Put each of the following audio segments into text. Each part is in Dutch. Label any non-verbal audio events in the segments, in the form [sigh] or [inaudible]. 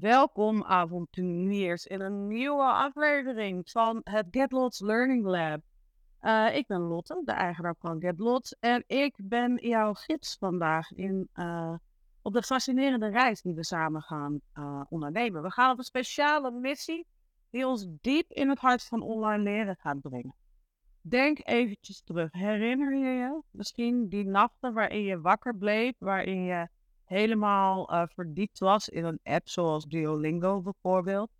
Welkom avonturiers in een nieuwe aflevering van het Get Lots Learning Lab. Uh, ik ben Lotte, de eigenaar van Get Lots, en ik ben jouw gids vandaag in, uh, op de fascinerende reis die we samen gaan uh, ondernemen. We gaan op een speciale missie die ons diep in het hart van online leren gaat brengen. Denk eventjes terug. Herinner je je misschien die nachten waarin je wakker bleef, waarin je helemaal uh, verdiept was in een app zoals Duolingo bijvoorbeeld.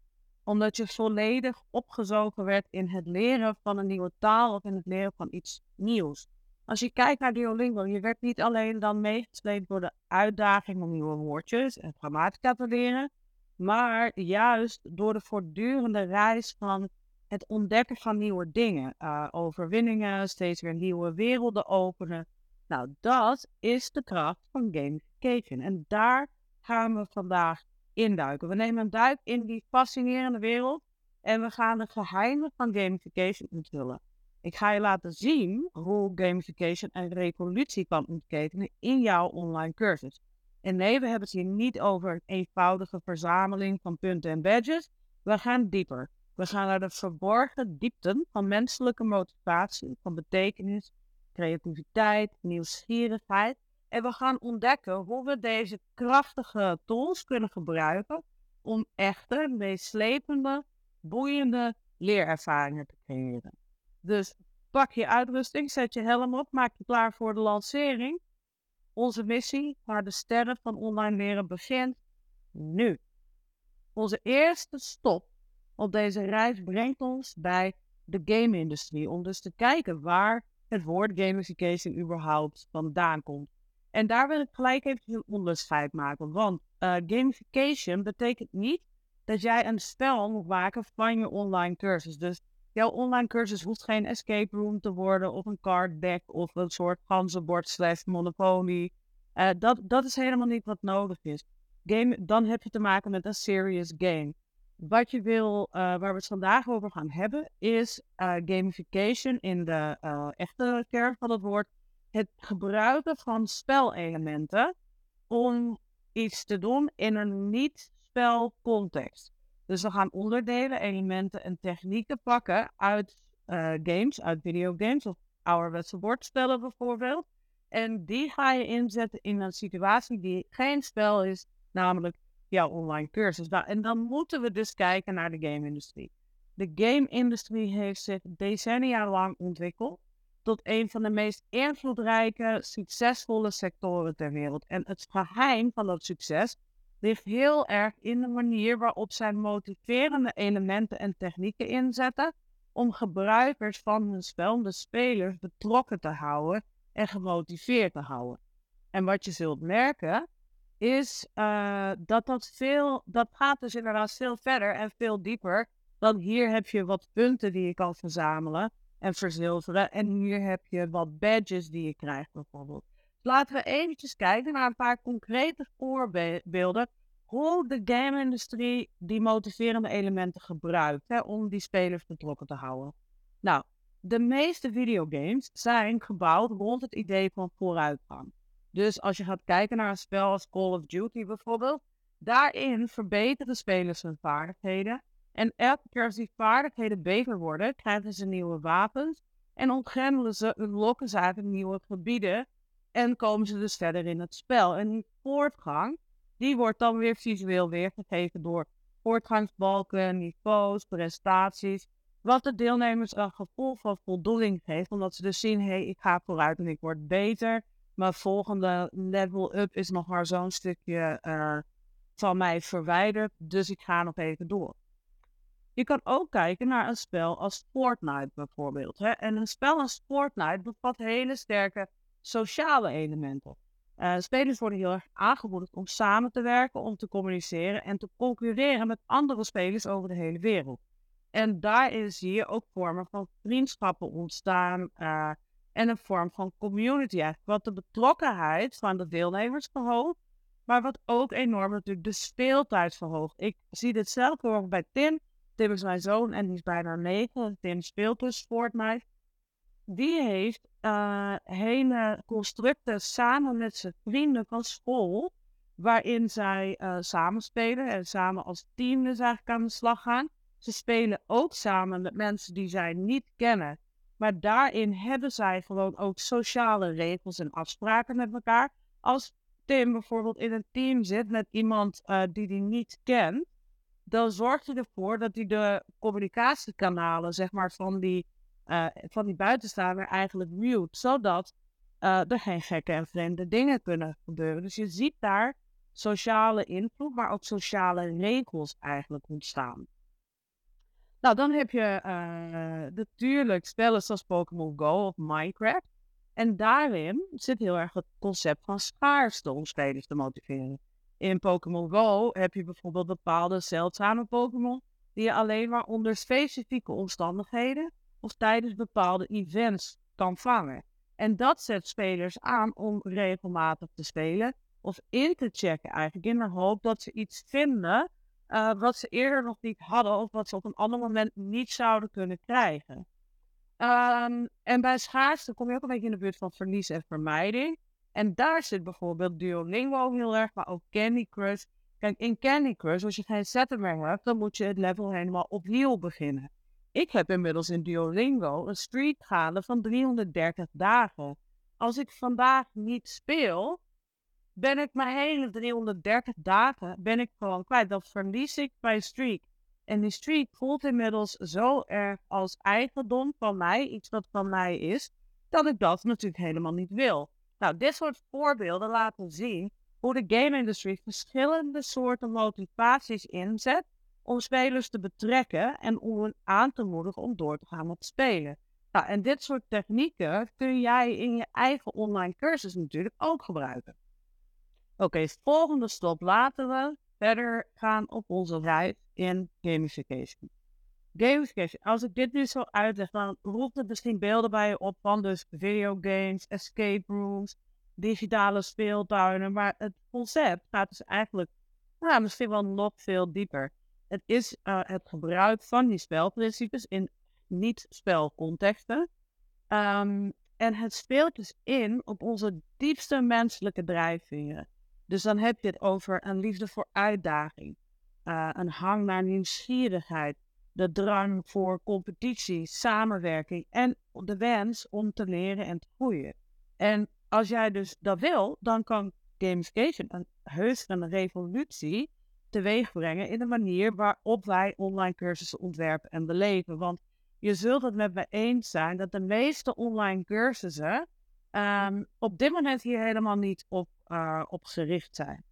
Omdat je volledig opgezogen werd in het leren van een nieuwe taal of in het leren van iets nieuws. Als je kijkt naar Duolingo, je werd niet alleen dan meegesleept door de uitdaging om nieuwe woordjes en grammatica te leren, maar juist door de voortdurende reis van het ontdekken van nieuwe dingen, uh, overwinningen, steeds weer nieuwe werelden openen. Nou, dat is de kracht van gamification. En daar gaan we vandaag induiken. We nemen een duik in die fascinerende wereld en we gaan de geheimen van gamification onthullen. Ik ga je laten zien hoe gamification een revolutie kan ontketenen in jouw online cursus. En nee, we hebben het hier niet over een eenvoudige verzameling van punten en badges. We gaan dieper. We gaan naar de verborgen diepten van menselijke motivatie, van betekenis, creativiteit, nieuwsgierigheid. En we gaan ontdekken hoe we deze krachtige tools kunnen gebruiken om echte, meeslepende, boeiende leerervaringen te creëren. Dus pak je uitrusting, zet je helm op, maak je klaar voor de lancering. Onze missie waar de sterren van online leren begint nu. Onze eerste stop op deze reis brengt ons bij de game-industrie. Om dus te kijken waar het woord gamification überhaupt vandaan komt. En daar wil ik gelijk even een onderscheid maken. Want uh, gamification betekent niet dat jij een spel moet maken van je online cursus. Dus jouw online cursus hoeft geen escape room te worden of een card deck of een soort ganzenbord slash monopoly. Uh, dat, dat is helemaal niet wat nodig is. Game, dan heb je te maken met een serious game. Wat je wil, uh, waar we het vandaag over gaan hebben, is gamification in de echte kern van het woord. Het gebruiken van spelelementen om iets te doen in een niet-spelcontext. Dus we gaan onderdelen, elementen en technieken pakken uit games, uit videogames of ouderwetse bordspellen bijvoorbeeld. En die ga je inzetten in een situatie die geen spel is, namelijk jouw online cursus. Nou, en dan moeten we dus kijken naar de game-industrie. De game-industrie heeft zich decennia lang ontwikkeld tot een van de meest invloedrijke, succesvolle sectoren ter wereld. En het geheim van dat succes ligt heel erg in de manier waarop zij motiverende elementen en technieken inzetten om gebruikers van hun spel, de spelers, betrokken te houden en gemotiveerd te houden. En wat je zult merken, is uh, dat dat veel, dat gaat dus inderdaad veel verder en veel dieper. Dan hier heb je wat punten die je kan verzamelen en verzilveren. En hier heb je wat badges die je krijgt bijvoorbeeld. Laten we eventjes kijken naar een paar concrete voorbeelden hoe de game-industrie die motiverende elementen gebruikt hè, om die spelers betrokken te houden. Nou, de meeste videogames zijn gebouwd rond het idee van vooruitgang. Dus als je gaat kijken naar een spel als Call of Duty bijvoorbeeld, daarin verbeteren spelers hun vaardigheden. En elke keer als die vaardigheden beter worden, krijgen ze nieuwe wapens en ontgrendelen ze, lokken ze uit nieuwe gebieden en komen ze dus verder in het spel. En die voortgang, die wordt dan weer visueel weergegeven door voortgangsbalken, niveaus, prestaties. Wat de deelnemers een gevoel van voldoening geeft, omdat ze dus zien, hé, hey, ik ga vooruit en ik word beter. Maar volgende level up is nog maar zo'n stukje uh, van mij verwijderd. Dus ik ga nog even door. Je kan ook kijken naar een spel als Fortnite bijvoorbeeld. Hè? En een spel als Fortnite bevat hele sterke sociale elementen. Uh, spelers worden heel erg aangemoedigd om samen te werken, om te communiceren en te concurreren met andere spelers over de hele wereld. En daarin zie je ook vormen van vriendschappen ontstaan. Uh, en een vorm van community. Wat de betrokkenheid van de deelnemers verhoogt, maar wat ook enorm natuurlijk de speeltijd verhoogt. Ik zie dit zelf heel bij Tim. Tim is mijn zoon en die is bijna negen. Tim speelt dus Fortnite. Die heeft uh, hele constructen samen met zijn vrienden van school waarin zij uh, samenspelen en samen als team dus eigenlijk aan de slag gaan. Ze spelen ook samen met mensen die zij niet kennen. Maar daarin hebben zij gewoon ook sociale regels en afspraken met elkaar. Als Tim bijvoorbeeld in een team zit met iemand uh, die hij niet kent, dan zorgt hij ervoor dat hij de communicatiekanalen, zeg maar, van die, uh, van die buitenstaander eigenlijk mute. Zodat uh, er geen gekke en vreemde dingen kunnen gebeuren. Dus je ziet daar sociale invloed, maar ook sociale regels eigenlijk ontstaan. Nou, dan heb je uh, natuurlijk spellen zoals Pokémon Go of Minecraft. En daarin zit heel erg het concept van schaarste om spelers te motiveren. In Pokémon Go heb je bijvoorbeeld bepaalde zeldzame Pokémon die je alleen maar onder specifieke omstandigheden of tijdens bepaalde events kan vangen. En dat zet spelers aan om regelmatig te spelen of in te checken eigenlijk in de hoop dat ze iets vinden uh, wat ze eerder nog niet hadden of wat ze op een ander moment niet zouden kunnen krijgen. Um, en bij schaarste kom je ook een beetje in de buurt van verlies en vermijding. En daar zit bijvoorbeeld Duolingo heel erg, maar ook Candy Crush. Kijk, in Candy Crush, als je geen zetten meer hebt, dan moet je het level helemaal opnieuw beginnen. Ik heb inmiddels in Duolingo een streak gaande van 330 dagen. Als ik vandaag niet speel, ben ik mijn hele 330 dagen ben ik gewoon kwijt. Dan verlies ik mijn streak. En die streak voelt inmiddels zo erg als eigendom van mij, iets wat van mij is, dat ik dat natuurlijk helemaal niet wil. Nou, dit soort voorbeelden laten zien hoe de game-industrie verschillende soorten motivaties inzet om spelers te betrekken en om hen aan te moedigen om door te gaan met spelen. Nou, en dit soort technieken kun jij in je eigen online cursus natuurlijk ook gebruiken. Oké, volgende stap laten we verder gaan op onze reis in gamification. Gamification, als ik dit nu zo uitleg, dan roept het misschien beelden bij je op van dus videogames, escape rooms, digitale speeltuinen, maar het concept gaat dus eigenlijk nou, misschien wel nog veel dieper. Het is uh, het gebruik van die spelprincipes in niet-spelcontexten. Um, en het speelt dus in op onze diepste menselijke drijfveren. Dus dan heb je het over een liefde voor uitdaging, uh, een hang naar nieuwsgierigheid, de drang voor competitie, samenwerking en de wens om te leren en te groeien. En als jij dus dat wil, dan kan gamification een heus een revolutie teweeg brengen in de manier waarop wij online cursussen ontwerpen en beleven. Want je zult het met me eens zijn dat de meeste online cursussen um, op dit moment hier helemaal niet op, uh, op gericht zijn.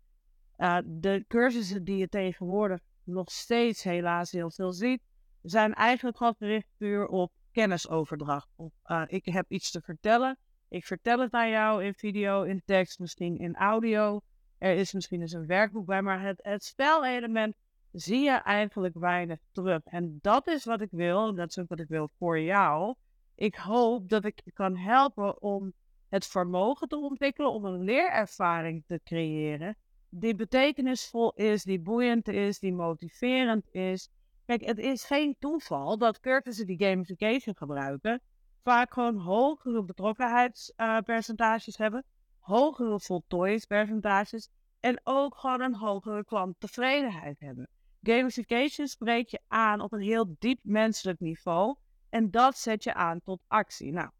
Uh, de cursussen die je tegenwoordig nog steeds helaas heel veel ziet, zijn eigenlijk gewoon gericht puur op kennisoverdracht. Op, uh, ik heb iets te vertellen, ik vertel het aan jou in video, in tekst, misschien in audio. Er is misschien eens een werkboek bij, maar het, het spelelement zie je eigenlijk weinig terug. En dat is wat ik wil, dat is ook wat ik wil voor jou. Ik hoop dat ik je kan helpen om het vermogen te ontwikkelen om een leerervaring te creëren die betekenisvol is, die boeiend is, die motiverend is. Kijk, het is geen toeval dat cursussen die gamification gebruiken vaak gewoon hogere betrokkenheidspercentages hebben, hogere voltooiingspercentages en ook gewoon een hogere klanttevredenheid hebben. Gamification spreekt je aan op een heel diep menselijk niveau en dat zet je aan tot actie. Nou,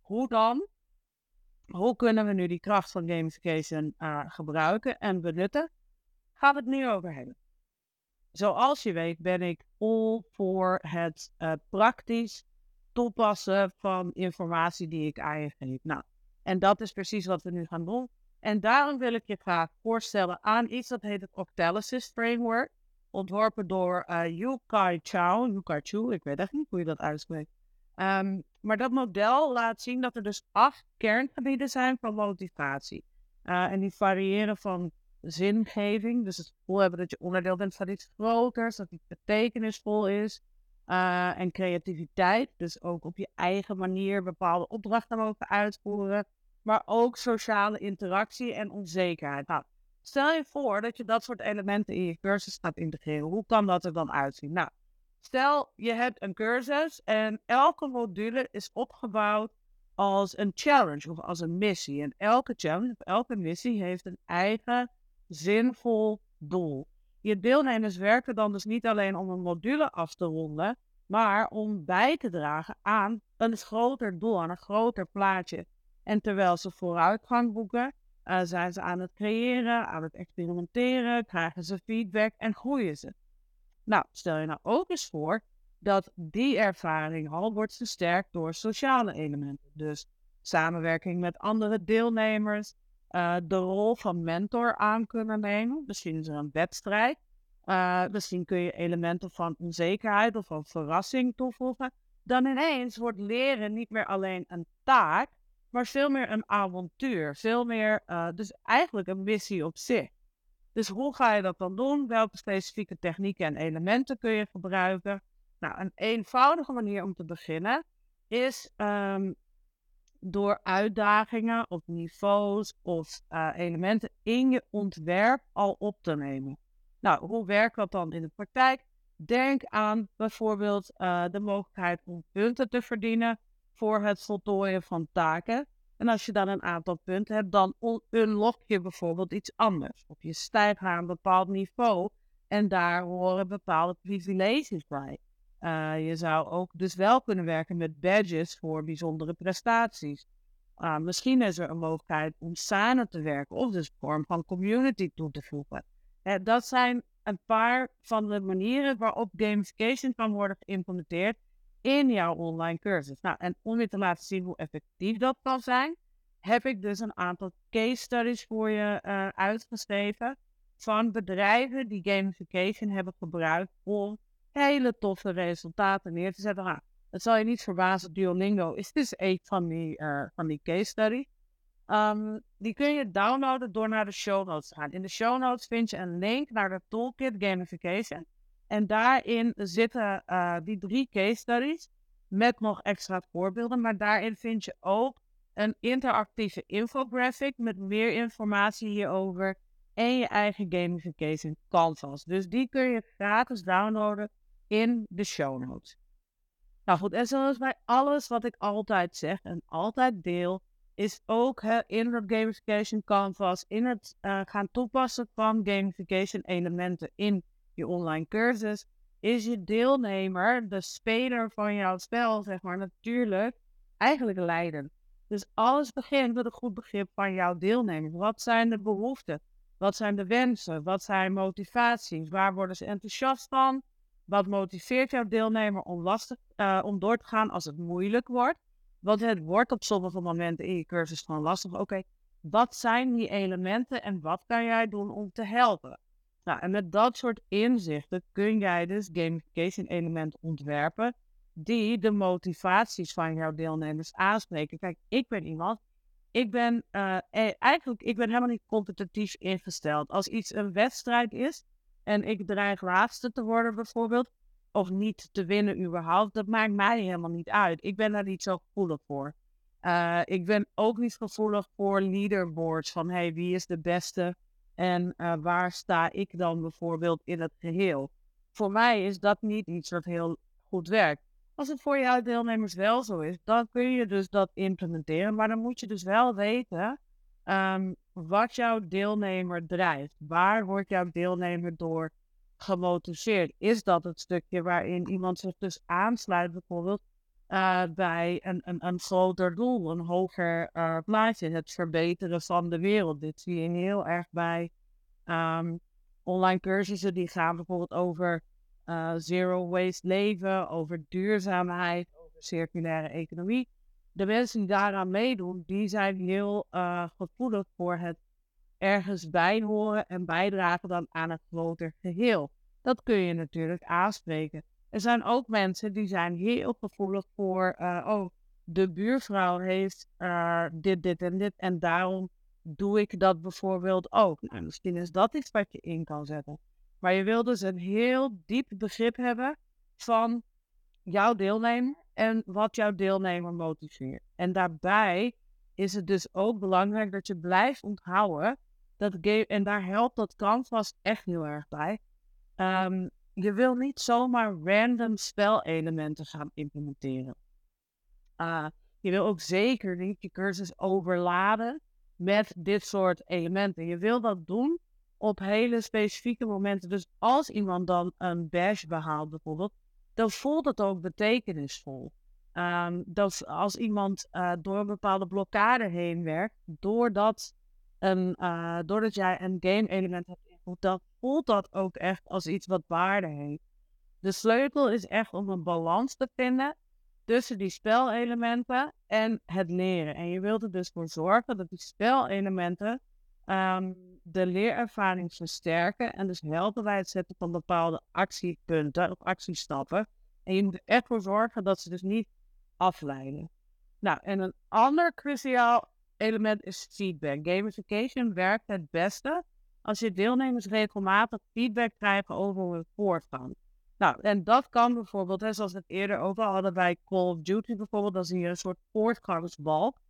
hoe dan? Hoe kunnen we nu die kracht van gamification uh, gebruiken en benutten? Gaan we het nu over hebben. Zoals je weet ben ik all voor het uh, praktisch toepassen van informatie die ik aan je geef. Nou, en dat is precies wat we nu gaan doen. En daarom wil ik je graag voorstellen aan iets dat heet het Octalysis Framework. Ontworpen door uh, Yu Kai Chao, Yu Kai Chu, ik weet echt niet hoe je dat uitspreekt. Um, maar dat model laat zien dat er dus acht kerngebieden zijn van motivatie. Uh, en die variëren van zingeving, dus het gevoel hebben dat je onderdeel bent van iets groters, dat iets betekenisvol is. Uh, en creativiteit, dus ook op je eigen manier bepaalde opdrachten mogen uitvoeren. Maar ook sociale interactie en onzekerheid. Nou, stel je voor dat je dat soort elementen in je cursus gaat integreren. Hoe kan dat er dan uitzien? Nou, Stel, je hebt een cursus en elke module is opgebouwd als een challenge of als een missie. En elke challenge of elke missie heeft een eigen zinvol doel. Je deelnemers werken dan dus niet alleen om een module af te ronden, maar om bij te dragen aan een groter doel, aan een groter plaatje. En terwijl ze vooruitgang boeken, uh, zijn ze aan het creëren, aan het experimenteren, krijgen ze feedback en groeien ze. Nou, stel je nou ook eens voor dat die ervaring al wordt versterkt door sociale elementen. Dus samenwerking met andere deelnemers, uh, de rol van mentor aan kunnen nemen. Misschien is er een wedstrijd. Uh, misschien kun je elementen van onzekerheid of van verrassing toevoegen. Dan ineens wordt leren niet meer alleen een taak, maar veel meer een avontuur. Veel meer, uh, dus eigenlijk een missie op zich. Dus hoe ga je dat dan doen? Welke specifieke technieken en elementen kun je gebruiken? Nou, een eenvoudige manier om te beginnen is um, door uitdagingen of niveaus of uh, elementen in je ontwerp al op te nemen. Nou, hoe werkt dat dan in de praktijk? Denk aan bijvoorbeeld uh, de mogelijkheid om punten te verdienen voor het voltooien van taken. En als je dan een aantal punten hebt, dan unlock je bijvoorbeeld iets anders. Of je stijgt naar een bepaald niveau en daar horen bepaalde privileges bij. Uh, je zou ook dus wel kunnen werken met badges voor bijzondere prestaties. Uh, misschien is er een mogelijkheid om samen te werken of dus vorm van community toe te voegen. Uh, dat zijn een paar van de manieren waarop gamification kan worden geïmplementeerd in jouw online cursus. Nou, en om je te laten zien hoe effectief dat kan zijn, heb ik dus een aantal case studies voor je uitgeschreven van bedrijven die gamification hebben gebruikt om hele toffe resultaten neer te zetten. Nou, het zal je niet verbazen, Duolingo is dus [laughs] een van die, uh, van die case studies. Um, die kun je downloaden door naar de show notes te gaan. In de show notes vind je een link naar de Toolkit Gamification. En daarin zitten uh, die drie case studies met nog extra voorbeelden. Maar daarin vind je ook een interactieve infographic met meer informatie hierover. En je eigen gamification canvas. Dus die kun je gratis downloaden in de show notes. Nou goed, en zoals bij alles wat ik altijd zeg en altijd deel, is ook in het gamification canvas, in het uh, gaan toepassen van gamification elementen in je online cursus, is je deelnemer, de speler van jouw spel, zeg maar, natuurlijk eigenlijk leiden. Dus alles begint met een goed begrip van jouw deelnemer. Wat zijn de behoeften? Wat zijn de wensen? Wat zijn motivaties? Waar worden ze enthousiast van? Wat motiveert jouw deelnemer om, lastig, uh, om door te gaan als het moeilijk wordt? Want het wordt op sommige momenten in je cursus gewoon lastig. Oké, wat zijn die elementen en wat kan jij doen om te helpen? Nou, en met dat soort inzichten kun jij dus gamification elementen ontwerpen die de motivaties van jouw deelnemers aanspreken. Kijk, ik ben iemand, ik ben uh, eigenlijk, ik ben helemaal niet competitief ingesteld. Als iets een wedstrijd is en ik dreig laatste te worden bijvoorbeeld, of niet te winnen überhaupt, dat maakt mij helemaal niet uit. Ik ben daar niet zo gevoelig voor. Uh, ik ben ook niet gevoelig voor leaderboards van hey, wie is de beste en uh, waar sta ik dan bijvoorbeeld in het geheel. Voor mij is dat niet iets wat heel goed werkt. Als het voor jouw deelnemers wel zo is, dan kun je dus dat implementeren. Maar dan moet je dus wel weten um, wat jouw deelnemer drijft. Waar wordt jouw deelnemer door gemotiveerd? Is dat het stukje waarin iemand zich dus aansluit, bijvoorbeeld uh, bij een, een, een groter doel, een hoger uh, plaatje, het verbeteren van de wereld? Dit zie je heel erg bij um, online cursussen die gaan bijvoorbeeld over uh, zero waste leven, over duurzaamheid, over circulaire economie. De mensen die daaraan meedoen, die zijn heel uh, gevoelig voor het ergens bij horen en bijdragen dan aan het groter geheel. Dat kun je natuurlijk aanspreken. Er zijn ook mensen die zijn heel gevoelig voor, uh, oh, de buurvrouw heeft dit, dit en dit en daarom doe ik dat bijvoorbeeld ook. Nou, misschien is dat iets wat je in kan zetten. Maar je wil dus een heel diep begrip hebben van jouw deelnemer en wat jouw deelnemer motiveert. En daarbij is het dus ook belangrijk dat je blijft onthouden dat game, en daar helpt dat canvas echt heel erg bij. Um, je wil niet zomaar random spelelementen gaan implementeren. Uh, je wil ook zeker niet je cursus overladen met dit soort elementen. Je wil dat doen op hele specifieke momenten. Dus als iemand dan een badge behaalt bijvoorbeeld, dan voelt het ook betekenisvol. Um, dat als iemand uh, door een bepaalde blokkade heen werkt, doordat, een, uh, doordat jij een game element hebt ingevoerd, dan voelt dat ook echt als iets wat waarde heeft. De sleutel is echt om een balans te vinden tussen die spelelementen en het leren. En je wilt er dus voor zorgen dat die spelelementen um, de leerervaring versterken en dus helpen bij het zetten van bepaalde actiepunten of actiestappen. En je moet er echt voor zorgen dat ze dus niet afleiden. Nou, en een ander cruciaal element is feedback. Gamification werkt het beste als je deelnemers regelmatig feedback krijgen over hun voortgang. Nou, en dat kan bijvoorbeeld, hè, zoals we het eerder over hadden bij Call of Duty bijvoorbeeld, dan zie je een soort voortgangsbalk.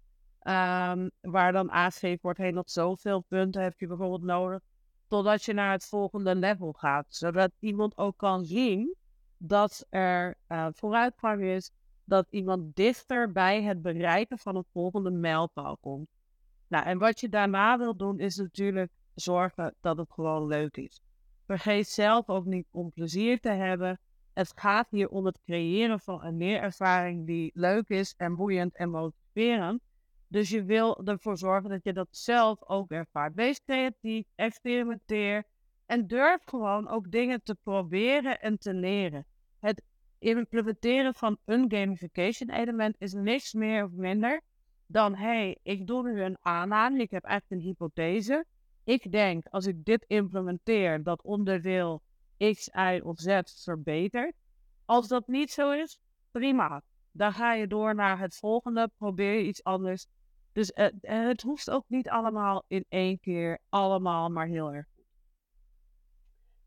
Um, waar dan aangegeven wordt, hey, nog zoveel punten heb je bijvoorbeeld nodig, totdat je naar het volgende level gaat. Zodat iemand ook kan zien dat er uh, vooruitgang is, dat iemand dichter bij het bereiken van het volgende mijlpaal komt. Nou, en wat je daarna wil doen, is natuurlijk zorgen dat het gewoon leuk is. Vergeet zelf ook niet om plezier te hebben. Het gaat hier om het creëren van een leerervaring die leuk is en boeiend en motiverend. Dus je wil ervoor zorgen dat je dat zelf ook ervaart. Wees creatief, experimenteer en durf gewoon ook dingen te proberen en te leren. Het implementeren van een gamification element is niks meer of minder dan, hey, ik doe nu een aanname, ik heb echt een hypothese. Ik denk, als ik dit implementeer, dat onderdeel X, Y of Z verbetert. Als dat niet zo is, prima. Dan ga je door naar het volgende, probeer je iets anders. Dus het, het hoeft ook niet allemaal in één keer, allemaal maar heel erg.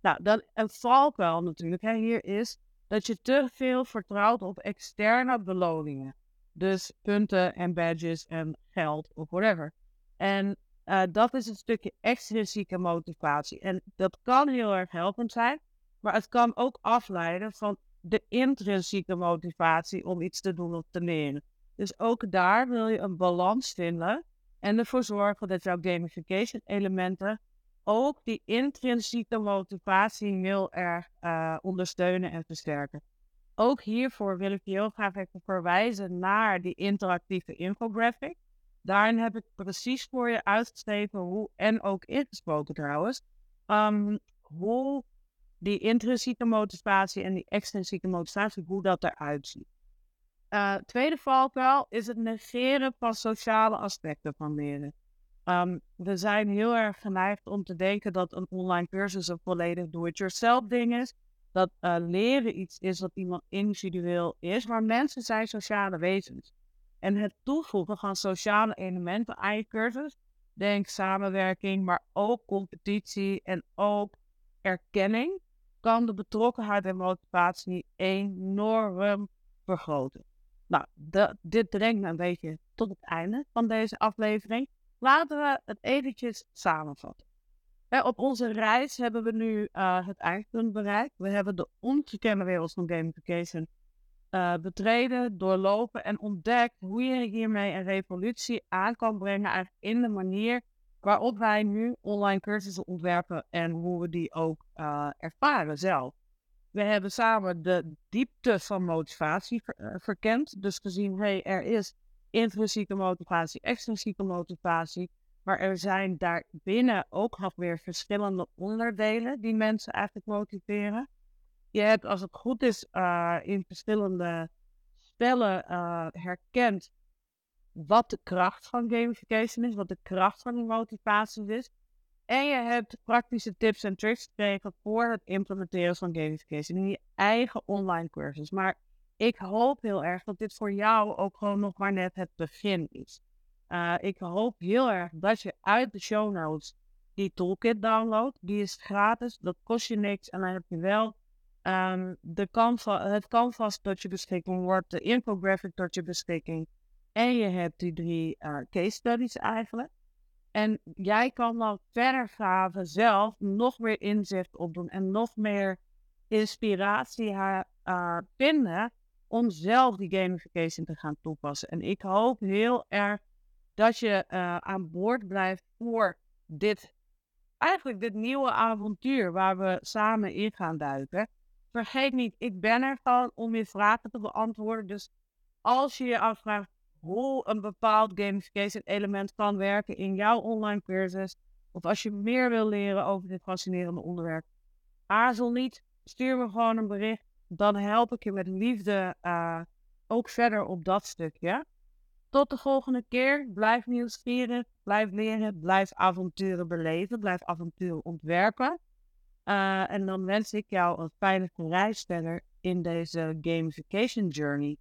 Nou, dan een valkuil natuurlijk hier is dat je te veel vertrouwt op externe beloningen. Dus punten en badges en geld of whatever. En uh, dat is een stukje extrinsieke motivatie. En dat kan heel erg helpend zijn, maar het kan ook afleiden van de intrinsieke motivatie om iets te doen of te leren. Dus ook daar wil je een balans vinden en ervoor zorgen dat jouw gamification elementen ook die intrinsieke motivatie heel erg uh, ondersteunen en versterken. Ook hiervoor wil ik je heel graag even verwijzen naar die interactieve infographic. Daarin heb ik precies voor je uitgeschreven hoe, en ook ingesproken trouwens, um, hoe die intrinsieke motivatie en die extrinsieke motivatie, hoe dat eruit ziet. Uh, tweede valkuil is het negeren van sociale aspecten van leren. Um, we zijn heel erg geneigd om te denken dat een online cursus een volledig do-it-yourself ding is. Dat uh, leren iets is wat iemand individueel is, maar mensen zijn sociale wezens. En het toevoegen van sociale elementen aan je cursus, denk samenwerking, maar ook competitie en ook erkenning, kan de betrokkenheid en motivatie enorm vergroten. Nou, dit brengt me een beetje tot het einde van deze aflevering. Laten we het eventjes samenvatten. op onze reis hebben we nu uh, het eindpunt bereikt. We hebben de ongekende wereld van gamification uh, betreden, doorlopen en ontdekt hoe je hiermee een revolutie aan kan brengen in de manier waarop wij nu online cursussen ontwerpen en hoe we die ook uh, ervaren zelf. We hebben samen de diepte van motivatie ver, verkend. Dus gezien, hey, er is intrinsieke motivatie, extrinsieke motivatie. Maar er zijn daarbinnen ook nog weer verschillende onderdelen die mensen eigenlijk motiveren. Je hebt, als het goed is, uh, in verschillende spellen uh, herkend wat de kracht van gamification is, wat de kracht van die motivatie is. En je hebt praktische tips en tricks gekregen voor het implementeren van gamification in je eigen online cursus. Maar ik hoop heel erg dat dit voor jou ook gewoon nog maar net het begin is. Uh, ik hoop heel erg dat je uit de show notes die toolkit downloadt. Die is gratis, dat kost je niks. En dan heb je wel um, de canva, het canvas tot je beschikking wordt, de infographic tot je beschikking. En je hebt die drie uh, case studies eigenlijk. En jij kan dan verder gaan zelf nog meer inzicht opdoen en nog meer inspiratie uh, vinden om zelf die gamification te gaan toepassen. En ik hoop heel erg dat je uh, aan boord blijft voor dit eigenlijk dit nieuwe avontuur waar we samen in gaan duiken. Vergeet niet, ik ben er gewoon om je vragen te beantwoorden. Dus als je je afvraagt hoe een bepaald gamification element kan werken in jouw online cursus, of als je meer wil leren over dit fascinerende onderwerp, aarzel niet, stuur me gewoon een bericht. Dan help ik je met liefde uh, ook verder op dat stukje. Tot de volgende keer. Blijf nieuwsgierig, blijf leren, blijf avonturen beleven, blijf avonturen ontwerpen. Uh, en dan wens ik jou een fijne reis verder in deze gamification journey.